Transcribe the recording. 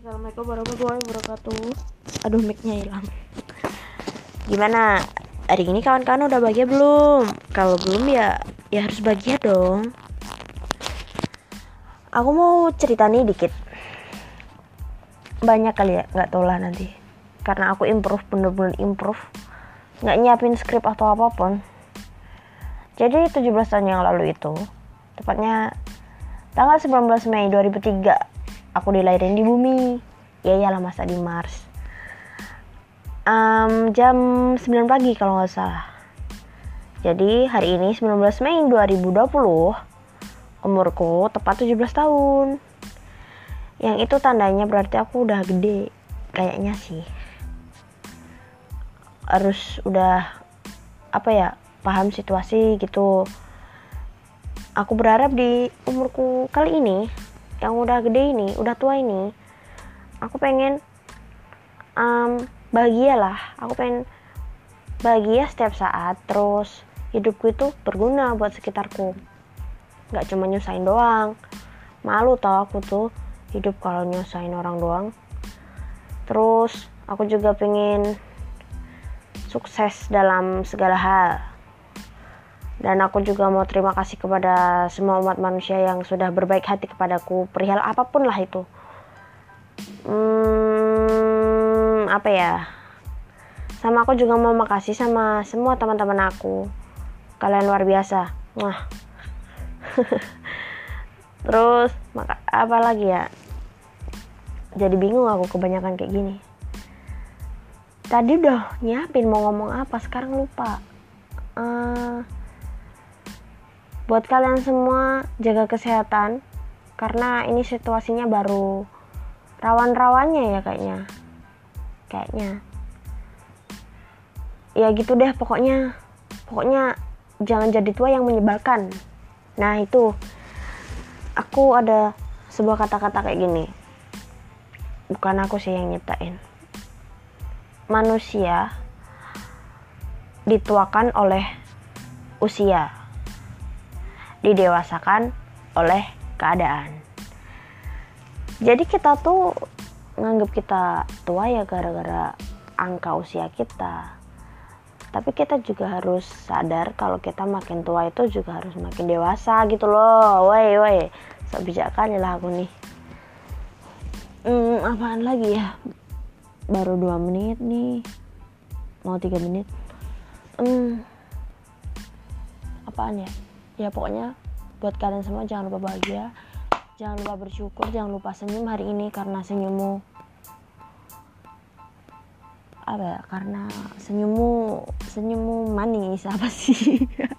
Assalamualaikum warahmatullahi wabarakatuh. Aduh micnya hilang. Gimana? Hari ini kawan-kawan udah bahagia belum? Kalau belum ya ya harus bahagia dong. Aku mau cerita nih dikit. Banyak kali ya, nggak tau lah nanti. Karena aku improve, bener-bener improve. Nggak nyiapin skrip atau apa pun. Jadi 17 tahun yang lalu itu, tepatnya tanggal 19 Mei 2003 aku dilahirin di bumi. Ya iyalah masa di Mars. Um, jam 9 pagi kalau nggak salah. Jadi hari ini 19 Mei 2020 umurku tepat 17 tahun. Yang itu tandanya berarti aku udah gede kayaknya sih. Harus udah apa ya paham situasi gitu. Aku berharap di umurku kali ini yang udah gede ini udah tua ini aku pengen um, bahagia lah. Aku pengen bahagia setiap saat terus hidupku itu berguna buat sekitarku. Nggak cuma nyusahin doang. Malu tau aku tuh hidup kalau nyusahin orang doang. Terus aku juga pengen sukses dalam segala hal dan aku juga mau terima kasih kepada semua umat manusia yang sudah berbaik hati kepadaku perihal apa pun lah itu. Hmm, apa ya? Sama aku juga mau makasih sama semua teman-teman aku. Kalian luar biasa. Wah. Terus maka apa lagi ya? Jadi bingung aku kebanyakan kayak gini. Tadi udah nyiapin mau ngomong apa sekarang lupa. Uh, buat kalian semua jaga kesehatan. Karena ini situasinya baru rawan-rawannya ya kayaknya. Kayaknya. Ya gitu deh pokoknya. Pokoknya jangan jadi tua yang menyebalkan. Nah itu. Aku ada sebuah kata-kata kayak gini. Bukan aku sih yang nyiptain. Manusia dituakan oleh usia didewasakan oleh keadaan. Jadi kita tuh nganggap kita tua ya gara-gara angka usia kita. Tapi kita juga harus sadar kalau kita makin tua itu juga harus makin dewasa gitu loh. Woi woi, so bijak kali lah aku nih. Hmm, apaan lagi ya? Baru dua menit nih. Mau tiga menit. Hmm, apaan ya? Ya pokoknya buat kalian semua jangan lupa bahagia jangan lupa bersyukur jangan lupa senyum hari ini karena senyummu apa ya? Karena senyummu senyummu manis apa sih